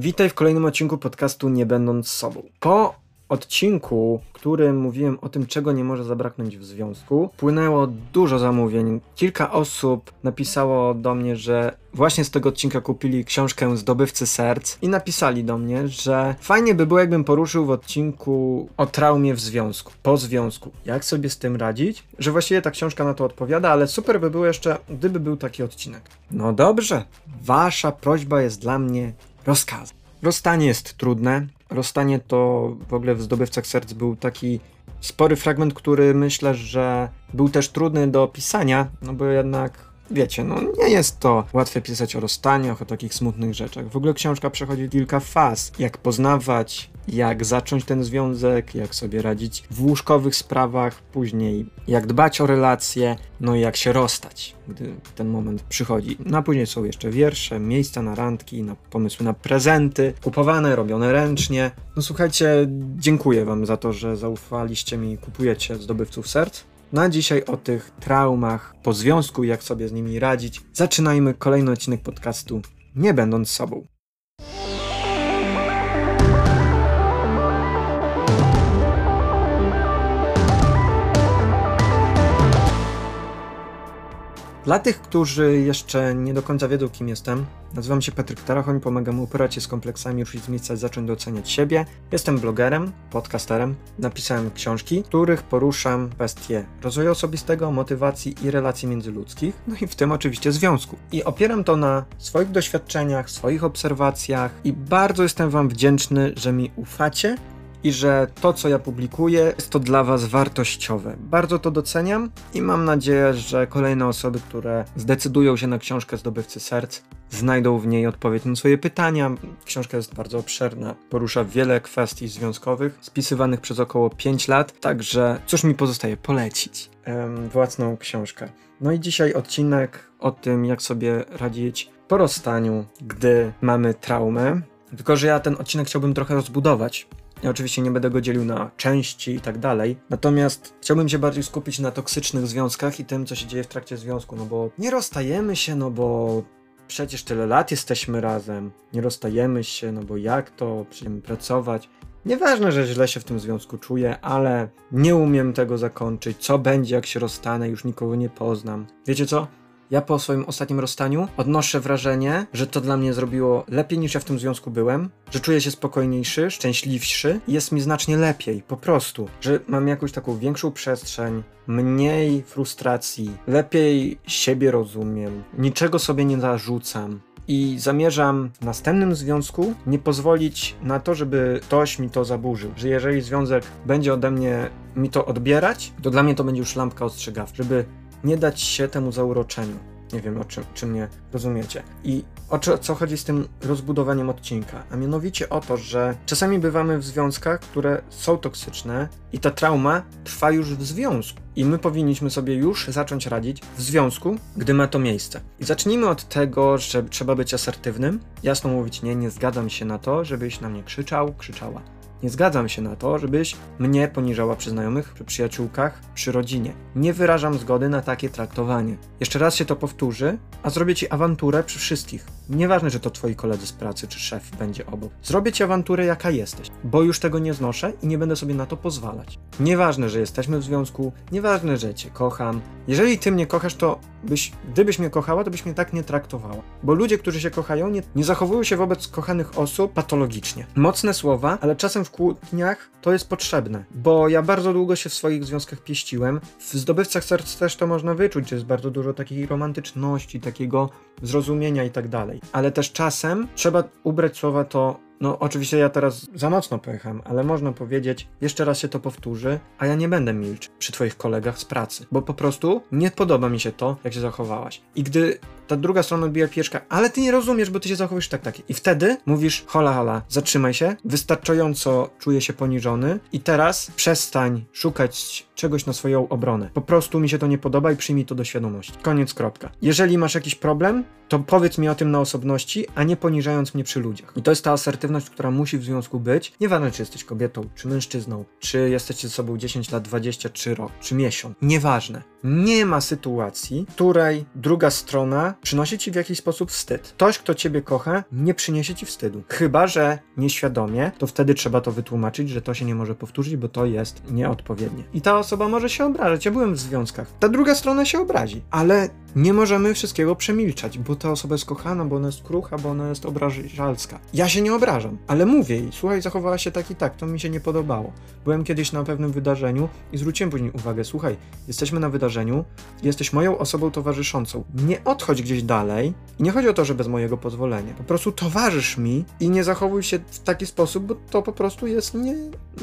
Witaj w kolejnym odcinku podcastu Nie Będąc Sobą. Po odcinku, którym mówiłem o tym, czego nie może zabraknąć w związku, płynęło dużo zamówień. Kilka osób napisało do mnie, że właśnie z tego odcinka kupili książkę Zdobywcy Serc i napisali do mnie, że fajnie by było, jakbym poruszył w odcinku o traumie w związku, po związku. Jak sobie z tym radzić? Że właściwie ta książka na to odpowiada, ale super by było jeszcze, gdyby był taki odcinek. No dobrze, wasza prośba jest dla mnie rozkaz. Rozstanie jest trudne. Rozstanie to w ogóle w Zdobywcach Serc był taki spory fragment, który myślę, że był też trudny do opisania, no bo jednak wiecie, no nie jest to łatwe pisać o rozstaniach, o takich smutnych rzeczach. W ogóle książka przechodzi kilka faz. Jak poznawać, jak zacząć ten związek, jak sobie radzić w łóżkowych sprawach, później jak dbać o relacje, no i jak się rozstać, gdy ten moment przychodzi. No a później są jeszcze wiersze, miejsca na randki, na pomysły na prezenty, kupowane, robione ręcznie. No słuchajcie, dziękuję wam za to, że zaufaliście mi i kupujecie zdobywców serc. Na dzisiaj o tych traumach po związku, jak sobie z nimi radzić. Zaczynajmy kolejny odcinek podcastu, nie będąc sobą. Dla tych, którzy jeszcze nie do końca wiedzą, kim jestem, nazywam się Patryk Tarachoń, pomagam uporać się z kompleksami, ruszyć z miejsca, zacząć doceniać siebie. Jestem blogerem, podcasterem, napisałem książki, w których poruszam kwestie rozwoju osobistego, motywacji i relacji międzyludzkich, no i w tym oczywiście związku. I opieram to na swoich doświadczeniach, swoich obserwacjach i bardzo jestem Wam wdzięczny, że mi ufacie i że to, co ja publikuję, jest to dla Was wartościowe. Bardzo to doceniam i mam nadzieję, że kolejne osoby, które zdecydują się na książkę Zdobywcy Serc, znajdą w niej odpowiedź na swoje pytania. Książka jest bardzo obszerna, porusza wiele kwestii związkowych, spisywanych przez około 5 lat, także cóż mi pozostaje polecić em, własną książkę. No i dzisiaj odcinek o tym, jak sobie radzić po rozstaniu, gdy mamy traumę. Tylko, że ja ten odcinek chciałbym trochę rozbudować, ja oczywiście nie będę go dzielił na części i tak dalej. Natomiast chciałbym się bardziej skupić na toksycznych związkach i tym, co się dzieje w trakcie związku. No bo nie rozstajemy się, no bo przecież tyle lat jesteśmy razem. Nie rozstajemy się, no bo jak to? Będziemy pracować. Nieważne, że źle się w tym związku czuję, ale nie umiem tego zakończyć. Co będzie, jak się rozstanę? Już nikogo nie poznam. Wiecie co? Ja po swoim ostatnim rozstaniu odnoszę wrażenie, że to dla mnie zrobiło lepiej niż ja w tym związku byłem, że czuję się spokojniejszy, szczęśliwszy jest mi znacznie lepiej, po prostu. Że mam jakąś taką większą przestrzeń, mniej frustracji, lepiej siebie rozumiem, niczego sobie nie zarzucam. I zamierzam w następnym związku nie pozwolić na to, żeby ktoś mi to zaburzył. Że jeżeli związek będzie ode mnie mi to odbierać, to dla mnie to będzie już lampka ostrzegawcza, żeby nie dać się temu zauroczeniu. Nie wiem, o czym, czy mnie rozumiecie. I o co, chodzi z tym rozbudowaniem odcinka? A mianowicie o to, że czasami bywamy w związkach, które są toksyczne i ta trauma trwa już w związku. I my powinniśmy sobie już zacząć radzić w związku, gdy ma to miejsce. I zacznijmy od tego, że trzeba być asertywnym, jasno mówić nie, nie zgadzam się na to, żebyś na mnie krzyczał, krzyczała. Nie zgadzam się na to, żebyś mnie poniżała przy znajomych, przy przyjaciółkach, przy rodzinie. Nie wyrażam zgody na takie traktowanie. Jeszcze raz się to powtórzy, a zrobię ci awanturę przy wszystkich. Nieważne, że to twoi koledzy z pracy czy szef będzie obok. Zrobię ci awanturę, jaka jesteś, bo już tego nie znoszę i nie będę sobie na to pozwalać. Nieważne, że jesteśmy w związku, nieważne, że cię kocham. Jeżeli ty mnie kochasz, to byś, gdybyś mnie kochała, to byś mnie tak nie traktowała. Bo ludzie, którzy się kochają, nie, nie zachowują się wobec kochanych osób patologicznie. Mocne słowa, ale czasem w kłótniach to jest potrzebne. Bo ja bardzo długo się w swoich związkach pieściłem. W zdobywcach serc też to można wyczuć, że jest bardzo dużo takiej romantyczności, takiego zrozumienia i tak dalej. Ale też czasem trzeba ubrać słowa to no, oczywiście ja teraz za mocno pojechałem, ale można powiedzieć, jeszcze raz się to powtórzy, a ja nie będę milczył przy twoich kolegach z pracy, bo po prostu nie podoba mi się to, jak się zachowałaś. I gdy ta druga strona odbija pieszka, ale ty nie rozumiesz, bo ty się zachowujesz tak, tak. I wtedy mówisz, hola, hola, zatrzymaj się, wystarczająco czuję się poniżony i teraz przestań szukać czegoś na swoją obronę. Po prostu mi się to nie podoba i przyjmij to do świadomości. Koniec, kropka. Jeżeli masz jakiś problem, to powiedz mi o tym na osobności, a nie poniżając mnie przy ludziach. I to jest ta asertywność, która musi w związku być. Nieważne, czy jesteś kobietą, czy mężczyzną, czy jesteście ze sobą 10 lat, 23 rok, czy miesiąc. Nieważne Nie ma sytuacji, której druga strona przynosi ci w jakiś sposób wstyd. Ktoś, kto ciebie kocha, nie przyniesie ci wstydu. Chyba, że nieświadomie, to wtedy trzeba to wytłumaczyć, że to się nie może powtórzyć, bo to jest nieodpowiednie. I ta osoba może się obrażać. Ja byłem w związkach. Ta druga strona się obrazi, ale nie możemy wszystkiego przemilczać, bo ta osoba jest kochana, bo ona jest krucha, bo ona jest obrażalska. Ja się nie obrażam, ale mówię jej, słuchaj, zachowała się tak i tak, to mi się nie podobało. Byłem kiedyś na pewnym wydarzeniu i zwróciłem później uwagę, słuchaj, jesteśmy na wydarzeniu, jesteś moją osobą towarzyszącą. Nie odchodź gdzieś dalej i nie chodzi o to, że bez mojego pozwolenia. Po prostu towarzysz mi i nie zachowuj się w taki sposób, bo to po prostu jest nie,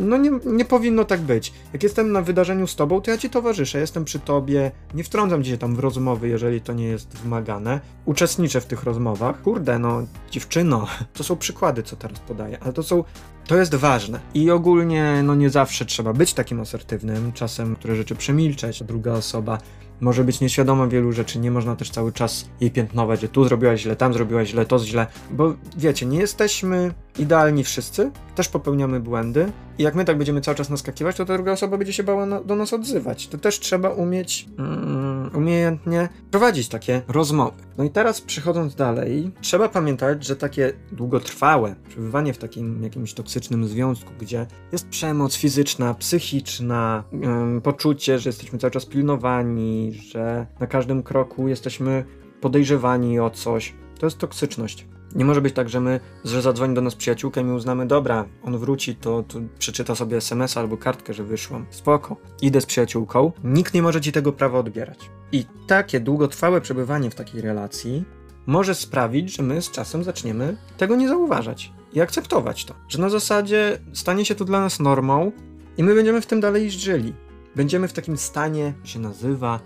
no nie, nie powinno tak być. Jak jestem na wydarzeniu z tobą, to ja ci towarzyszę, jestem przy tobie, nie wtrącam cię tam w rozmowy, jeżeli to nie jest wymagane. Uczestniczę w tych rozmowach. Kurde, no, dziewczyno, to są przykłady, co teraz podaję, ale to są to jest ważne. I ogólnie, no nie zawsze trzeba być takim asertywnym, czasem niektóre rzeczy przemilczeć, druga osoba Sobá może być nieświadoma wielu rzeczy, nie można też cały czas jej piętnować, że tu zrobiłaś źle, tam zrobiłaś źle, to źle, bo wiecie, nie jesteśmy idealni wszyscy, też popełniamy błędy i jak my tak będziemy cały czas naskakiwać, to ta druga osoba będzie się bała na, do nas odzywać. To też trzeba umieć mm, umiejętnie prowadzić takie rozmowy. No i teraz przechodząc dalej, trzeba pamiętać, że takie długotrwałe przebywanie w takim jakimś toksycznym związku, gdzie jest przemoc fizyczna, psychiczna, poczucie, że jesteśmy cały czas pilnowani, że na każdym kroku jesteśmy podejrzewani o coś, to jest toksyczność. Nie może być tak, że my, że zadzwoni do nas przyjaciółka i uznamy, dobra, on wróci, to, to przeczyta sobie SMS albo kartkę, że wyszłam. Spoko. Idę z przyjaciółką. Nikt nie może ci tego prawa odbierać. I takie długotrwałe przebywanie w takiej relacji może sprawić, że my z czasem zaczniemy tego nie zauważać i akceptować to. Że na zasadzie stanie się to dla nas normą i my będziemy w tym dalej żyli. Będziemy w takim stanie, się nazywa,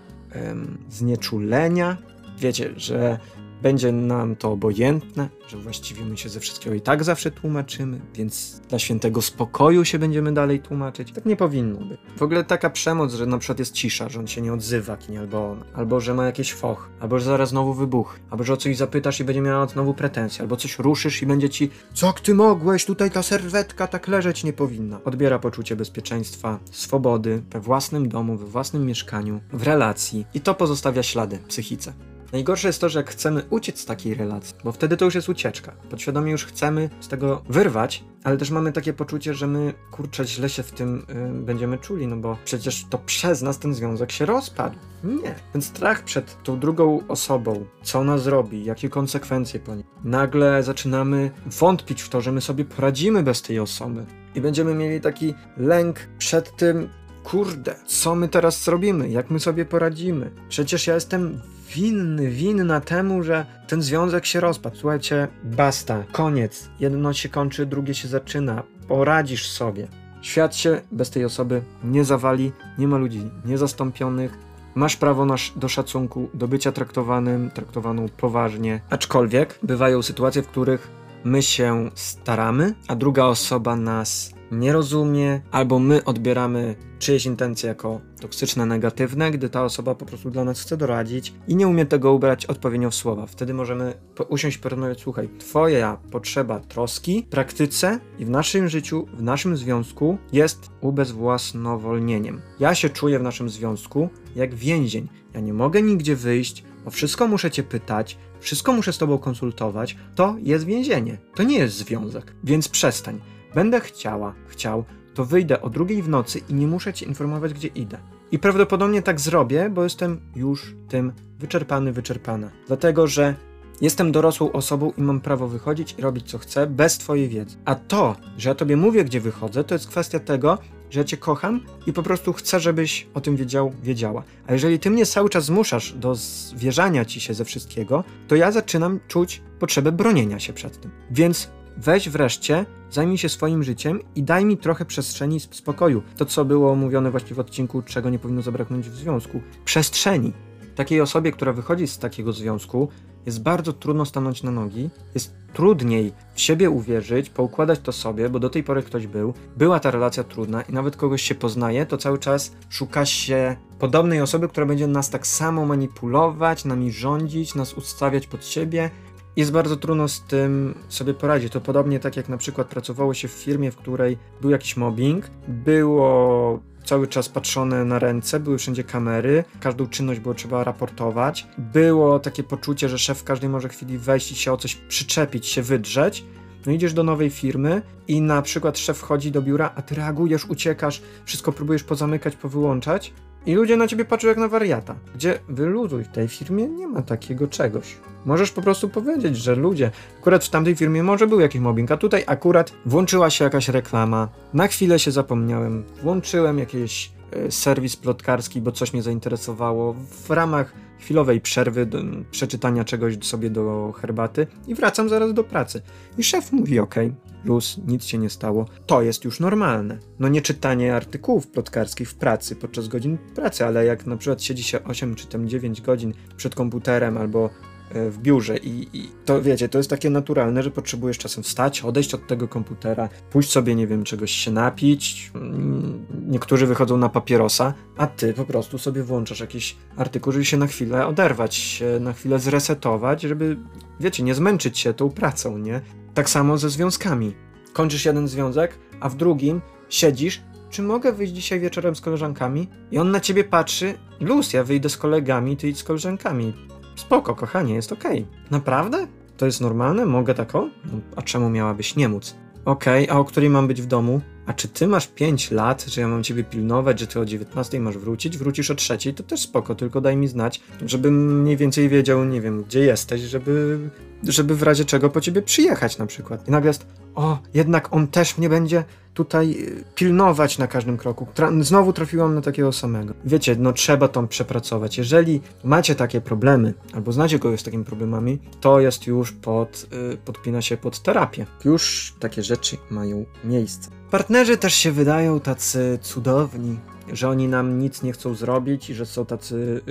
znieczulenia. Wiecie, że będzie nam to obojętne, że właściwie my się ze wszystkiego i tak zawsze tłumaczymy, więc dla świętego spokoju się będziemy dalej tłumaczyć. Tak nie powinno być. W ogóle taka przemoc, że na przykład jest cisza, że on się nie odzywa, nie albo on, albo że ma jakiś foch, albo że zaraz znowu wybuch, albo że o coś zapytasz i będzie miała znowu pretensje, albo coś ruszysz i będzie ci, co ty mogłeś, tutaj ta serwetka tak leżeć nie powinna. Odbiera poczucie bezpieczeństwa, swobody we własnym domu, we własnym mieszkaniu, w relacji i to pozostawia ślady psychice. Najgorsze jest to, że jak chcemy uciec z takiej relacji, bo wtedy to już jest ucieczka. Podświadomie już chcemy z tego wyrwać, ale też mamy takie poczucie, że my, kurczę, źle się w tym y, będziemy czuli, no bo przecież to przez nas ten związek się rozpadł. Nie. Ten strach przed tą drugą osobą, co ona zrobi, jakie konsekwencje po niej. Nagle zaczynamy wątpić w to, że my sobie poradzimy bez tej osoby. I będziemy mieli taki lęk przed tym, kurde, co my teraz zrobimy, jak my sobie poradzimy. Przecież ja jestem winny, winna temu, że ten związek się rozpadł. Słuchajcie, basta, koniec. Jedno się kończy, drugie się zaczyna. Poradzisz sobie. Świat się bez tej osoby nie zawali, nie ma ludzi niezastąpionych. Masz prawo nasz do szacunku, do bycia traktowanym, traktowaną poważnie. Aczkolwiek bywają sytuacje, w których my się staramy, a druga osoba nas nie rozumie, albo my odbieramy czyjeś intencje jako toksyczne, negatywne, gdy ta osoba po prostu dla nas chce doradzić i nie umie tego ubrać odpowiednio w słowa. Wtedy możemy usiąść i porozmawiać, słuchaj, twoja potrzeba troski w praktyce i w naszym życiu, w naszym związku jest ubezwłasnowolnieniem. Ja się czuję w naszym związku jak więzień. Ja nie mogę nigdzie wyjść, o wszystko muszę cię pytać, wszystko muszę z tobą konsultować. To jest więzienie, to nie jest związek, więc przestań. Będę chciała, chciał, to wyjdę o drugiej w nocy i nie muszę ci informować, gdzie idę. I prawdopodobnie tak zrobię, bo jestem już tym wyczerpany, wyczerpana. Dlatego, że jestem dorosłą osobą i mam prawo wychodzić i robić co chcę bez twojej wiedzy. A to, że ja tobie mówię, gdzie wychodzę, to jest kwestia tego, że ja cię kocham i po prostu chcę, żebyś o tym wiedział, wiedziała. A jeżeli ty mnie cały czas zmuszasz do zwierzania ci się ze wszystkiego, to ja zaczynam czuć potrzebę bronienia się przed tym. Więc weź wreszcie, zajmij się swoim życiem i daj mi trochę przestrzeni spokoju. To, co było mówione właśnie w odcinku, czego nie powinno zabraknąć w związku. Przestrzeni. Takiej osobie, która wychodzi z takiego związku, jest bardzo trudno stanąć na nogi, jest trudniej w siebie uwierzyć, poukładać to sobie, bo do tej pory ktoś był, była ta relacja trudna i nawet kogoś się poznaje, to cały czas szuka się podobnej osoby, która będzie nas tak samo manipulować, nami rządzić, nas ustawiać pod siebie, jest bardzo trudno z tym sobie poradzić. To podobnie tak jak na przykład pracowało się w firmie, w której był jakiś mobbing, było cały czas patrzone na ręce, były wszędzie kamery, każdą czynność było trzeba raportować. Było takie poczucie, że szef w każdej może chwili wejść i się o coś przyczepić, się wydrzeć. No idziesz do nowej firmy i na przykład szef wchodzi do biura, a ty reagujesz, uciekasz, wszystko próbujesz pozamykać, powyłączać i ludzie na ciebie patrzą jak na wariata. Gdzie wyluzuj, w tej firmie nie ma takiego czegoś. Możesz po prostu powiedzieć, że ludzie, akurat w tamtej firmie może był jakiś mobbing, a tutaj akurat włączyła się jakaś reklama, na chwilę się zapomniałem, włączyłem jakiś y, serwis plotkarski, bo coś mnie zainteresowało w ramach chwilowej przerwy, do, przeczytania czegoś sobie do herbaty i wracam zaraz do pracy. I szef mówi: OK, luz, nic się nie stało. To jest już normalne. No nie czytanie artykułów plotkarskich w pracy podczas godzin pracy, ale jak na przykład siedzi się 8 czy tam 9 godzin przed komputerem albo w biurze I, i, to wiecie, to jest takie naturalne, że potrzebujesz czasem wstać, odejść od tego komputera, pójść sobie, nie wiem, czegoś się napić. Mm, niektórzy wychodzą na papierosa, a ty po prostu sobie włączasz jakiś artykuł, żeby się na chwilę oderwać, na chwilę zresetować, żeby, wiecie, nie zmęczyć się tą pracą, nie? Tak samo ze związkami. Kończysz jeden związek, a w drugim siedzisz, czy mogę wyjść dzisiaj wieczorem z koleżankami? I on na ciebie patrzy, luz, ja wyjdę z kolegami, ty idź z koleżankami. Spoko, kochanie, jest okej. Okay. Naprawdę? To jest normalne? Mogę tako? No, a czemu miałabyś nie móc? Okej, okay, a o której mam być w domu? A czy ty masz 5 lat, że ja mam ciebie pilnować, że ty o 19 masz wrócić? Wrócisz o trzeciej, to też spoko, tylko daj mi znać, żebym mniej więcej wiedział, nie wiem, gdzie jesteś, żeby, żeby w razie czego po ciebie przyjechać na przykład. I nagle jest, o, jednak on też mnie będzie tutaj y, pilnować na każdym kroku. Tra znowu trafiłam na takiego samego. Wiecie, no trzeba to przepracować. Jeżeli macie takie problemy, albo znacie kogoś z takimi problemami, to jest już pod, yy, podpina się pod terapię. Już takie rzeczy mają miejsce. Partnerzy też się wydają tacy cudowni, że oni nam nic nie chcą zrobić i że są tacy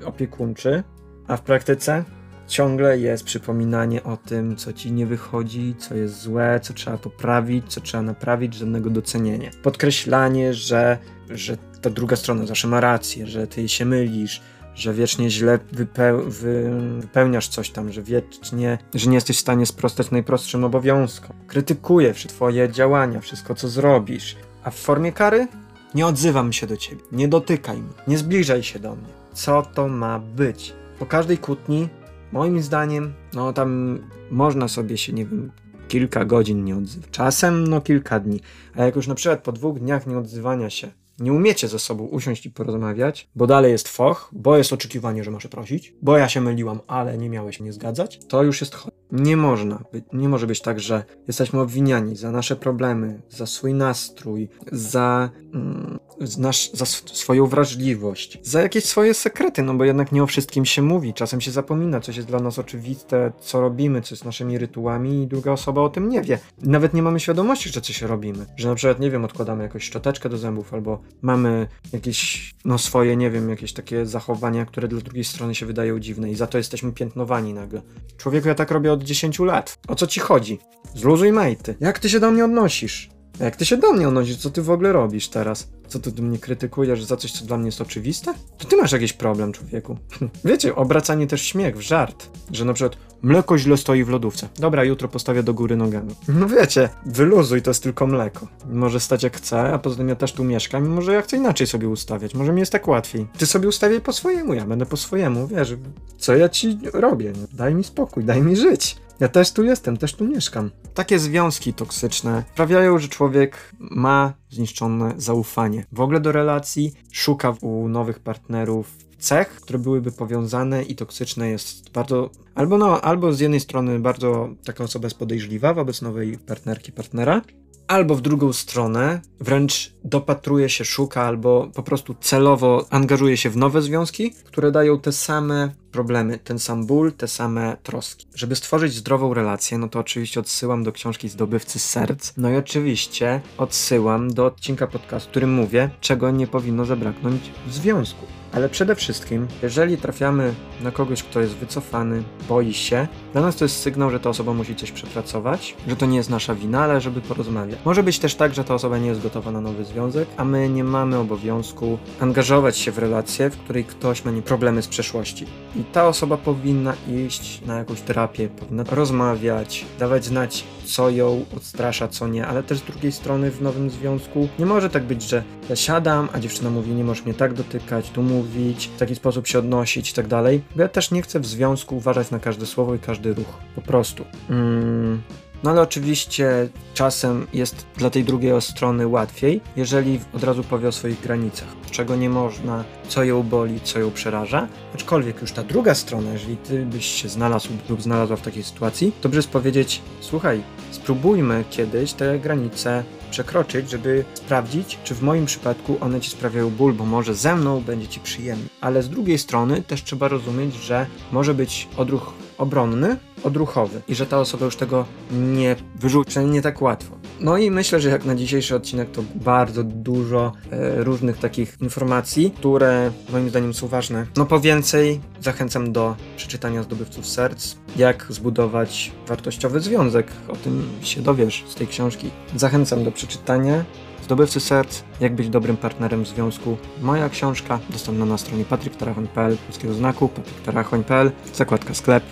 yy, opiekuńczy, a w praktyce ciągle jest przypominanie o tym, co ci nie wychodzi, co jest złe, co trzeba poprawić, co trzeba naprawić, żadnego docenienia. Podkreślanie, że, że ta druga strona zawsze ma rację, że ty się mylisz, że wiecznie źle wypeł wy wypełniasz coś tam, że wiecznie, że nie jesteś w stanie sprostać najprostszym obowiązkom. Krytykuje twoje działania, wszystko co zrobisz. A w formie kary? Nie odzywam się do ciebie, nie dotykaj mnie, nie zbliżaj się do mnie. Co to ma być? Po każdej kłótni Moim zdaniem, no tam można sobie się, nie wiem, kilka godzin nie odzywać. Czasem, no kilka dni. A jak już na przykład po dwóch dniach nieodzywania się nie umiecie ze sobą usiąść i porozmawiać, bo dalej jest foch, bo jest oczekiwanie, że masz prosić, bo ja się myliłam, ale nie miałeś nie zgadzać, to już jest chore. Nie można, nie może być tak, że jesteśmy obwiniani za nasze problemy, za swój nastrój, za, mm, nasz, za swoją wrażliwość, za jakieś swoje sekrety, no bo jednak nie o wszystkim się mówi, czasem się zapomina, coś jest dla nas oczywiste, co robimy, co jest naszymi rytułami i druga osoba o tym nie wie. Nawet nie mamy świadomości, że coś robimy, że na przykład, nie wiem, odkładamy jakąś szczoteczkę do zębów albo mamy jakieś, no swoje, nie wiem, jakieś takie zachowania, które dla drugiej strony się wydają dziwne i za to jesteśmy piętnowani nagle. Człowieku, ja tak robię od 10 lat. O co ci chodzi? Zluzuj majty. Jak ty się do mnie odnosisz? Jak ty się do mnie odnosisz? Co ty w ogóle robisz teraz? Co ty mnie krytykujesz za coś, co dla mnie jest oczywiste? To ty masz jakiś problem, człowieku. Wiecie, obracanie też śmiech w żart. Że na przykład mleko źle stoi w lodówce. Dobra, jutro postawię do góry nogami. No wiecie, wyluzuj, to jest tylko mleko. Może stać jak chce, a poza tym ja też tu mieszkam i może ja chcę inaczej sobie ustawiać. Może mi jest tak łatwiej. Ty sobie ustawiaj po swojemu, ja będę po swojemu, wiesz. Co ja ci robię? Daj mi spokój, daj mi żyć. Ja też tu jestem, też tu mieszkam. Takie związki toksyczne sprawiają, że człowiek ma zniszczone zaufanie w ogóle do relacji, szuka u nowych partnerów cech, które byłyby powiązane i toksyczne jest bardzo, albo no, albo z jednej strony bardzo taka osoba jest podejrzliwa wobec nowej partnerki, partnera, albo w drugą stronę wręcz dopatruje się, szuka, albo po prostu celowo angażuje się w nowe związki, które dają te same problemy, ten sam ból, te same troski. Żeby stworzyć zdrową relację, no to oczywiście odsyłam do książki Zdobywcy Serc, no i oczywiście odsyłam do odcinka podcastu, w którym mówię, czego nie powinno zabraknąć w związku. Ale przede wszystkim, jeżeli trafiamy na kogoś, kto jest wycofany, boi się, Dla nas to jest sygnał, że ta osoba musi coś przepracować, że to nie jest nasza wina, ale żeby porozmawiać. Może być też tak, że ta osoba nie jest gotowa na nowy związek, a my nie mamy obowiązku angażować się w relację, w której ktoś ma nie problemy z przeszłości. I ta osoba powinna iść na jakąś terapię, powinna rozmawiać, dawać znać, co ją odstrasza, co nie, ale też z drugiej strony w nowym związku nie może tak być, że ja siadam, a dziewczyna mówi, nie możesz mnie tak dotykać, tu mówić, w taki sposób się odnosić i tak dalej. Bo ja też nie chcę w związku uważać na każde słowo i każdy ruch. Po prostu. Mm. No ale oczywiście czasem jest dla tej drugiej strony łatwiej, jeżeli od razu powie o swoich granicach, czego nie można, co ją boli, co ją przeraża. Aczkolwiek już ta druga strona, jeżeli ty byś się znalazł lub znalazła w takiej sytuacji, dobrze jest powiedzieć: Słuchaj, spróbujmy kiedyś te granice przekroczyć, żeby sprawdzić, czy w moim przypadku one ci sprawiają ból, bo może ze mną będzie ci przyjemnie. Ale z drugiej strony też trzeba rozumieć, że może być odruch obronny, odruchowy i że ta osoba już tego nie wyrzuci, przynajmniej nie tak łatwo. No i myślę, że jak na dzisiejszy odcinek to bardzo dużo e, różnych takich informacji, które moim zdaniem są ważne. No po więcej zachęcam do przeczytania Zdobywców Serc, jak zbudować wartościowy związek. O tym się dowiesz z tej książki. Zachęcam do przeczytania. Zdobywcy serc, jak być dobrym partnerem w związku. Moja książka dostępna na stronie patricktarachoń.pl, polskiego znaku, patricktarachoń.pl, zakładka sklep.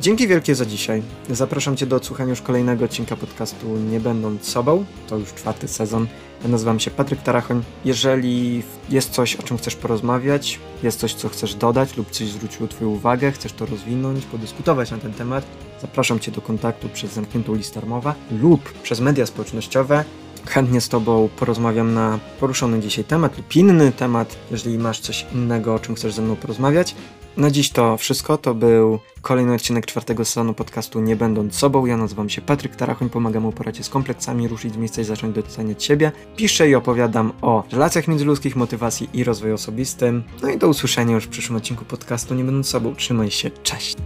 Dzięki wielkie za dzisiaj. Zapraszam Cię do odsłuchania już kolejnego odcinka podcastu Nie będąc sobą. To już czwarty sezon. Ja nazywam się Patryk Tarachoń. Jeżeli jest coś, o czym chcesz porozmawiać, jest coś, co chcesz dodać lub coś zwróciło Twoją uwagę, chcesz to rozwinąć, podyskutować na ten temat, zapraszam Cię do kontaktu przez zamkniętą listę darmowa lub przez media społecznościowe. Chętnie z Tobą porozmawiam na poruszony dzisiaj temat lub inny temat, jeżeli masz coś innego, o czym chcesz ze mną porozmawiać. Na dziś to wszystko. To był kolejny odcinek czwartego sezonu podcastu Nie Będąc Sobą. Ja nazywam się Patryk Tarachoń, pomagam uporać z kompleksami, ruszyć z miejsca i zacząć doceniać siebie. Piszę i opowiadam o relacjach międzyludzkich, motywacji i rozwoju osobistym. No i do usłyszenia już w przyszłym odcinku podcastu Nie Będąc Sobą. Trzymaj się, cześć!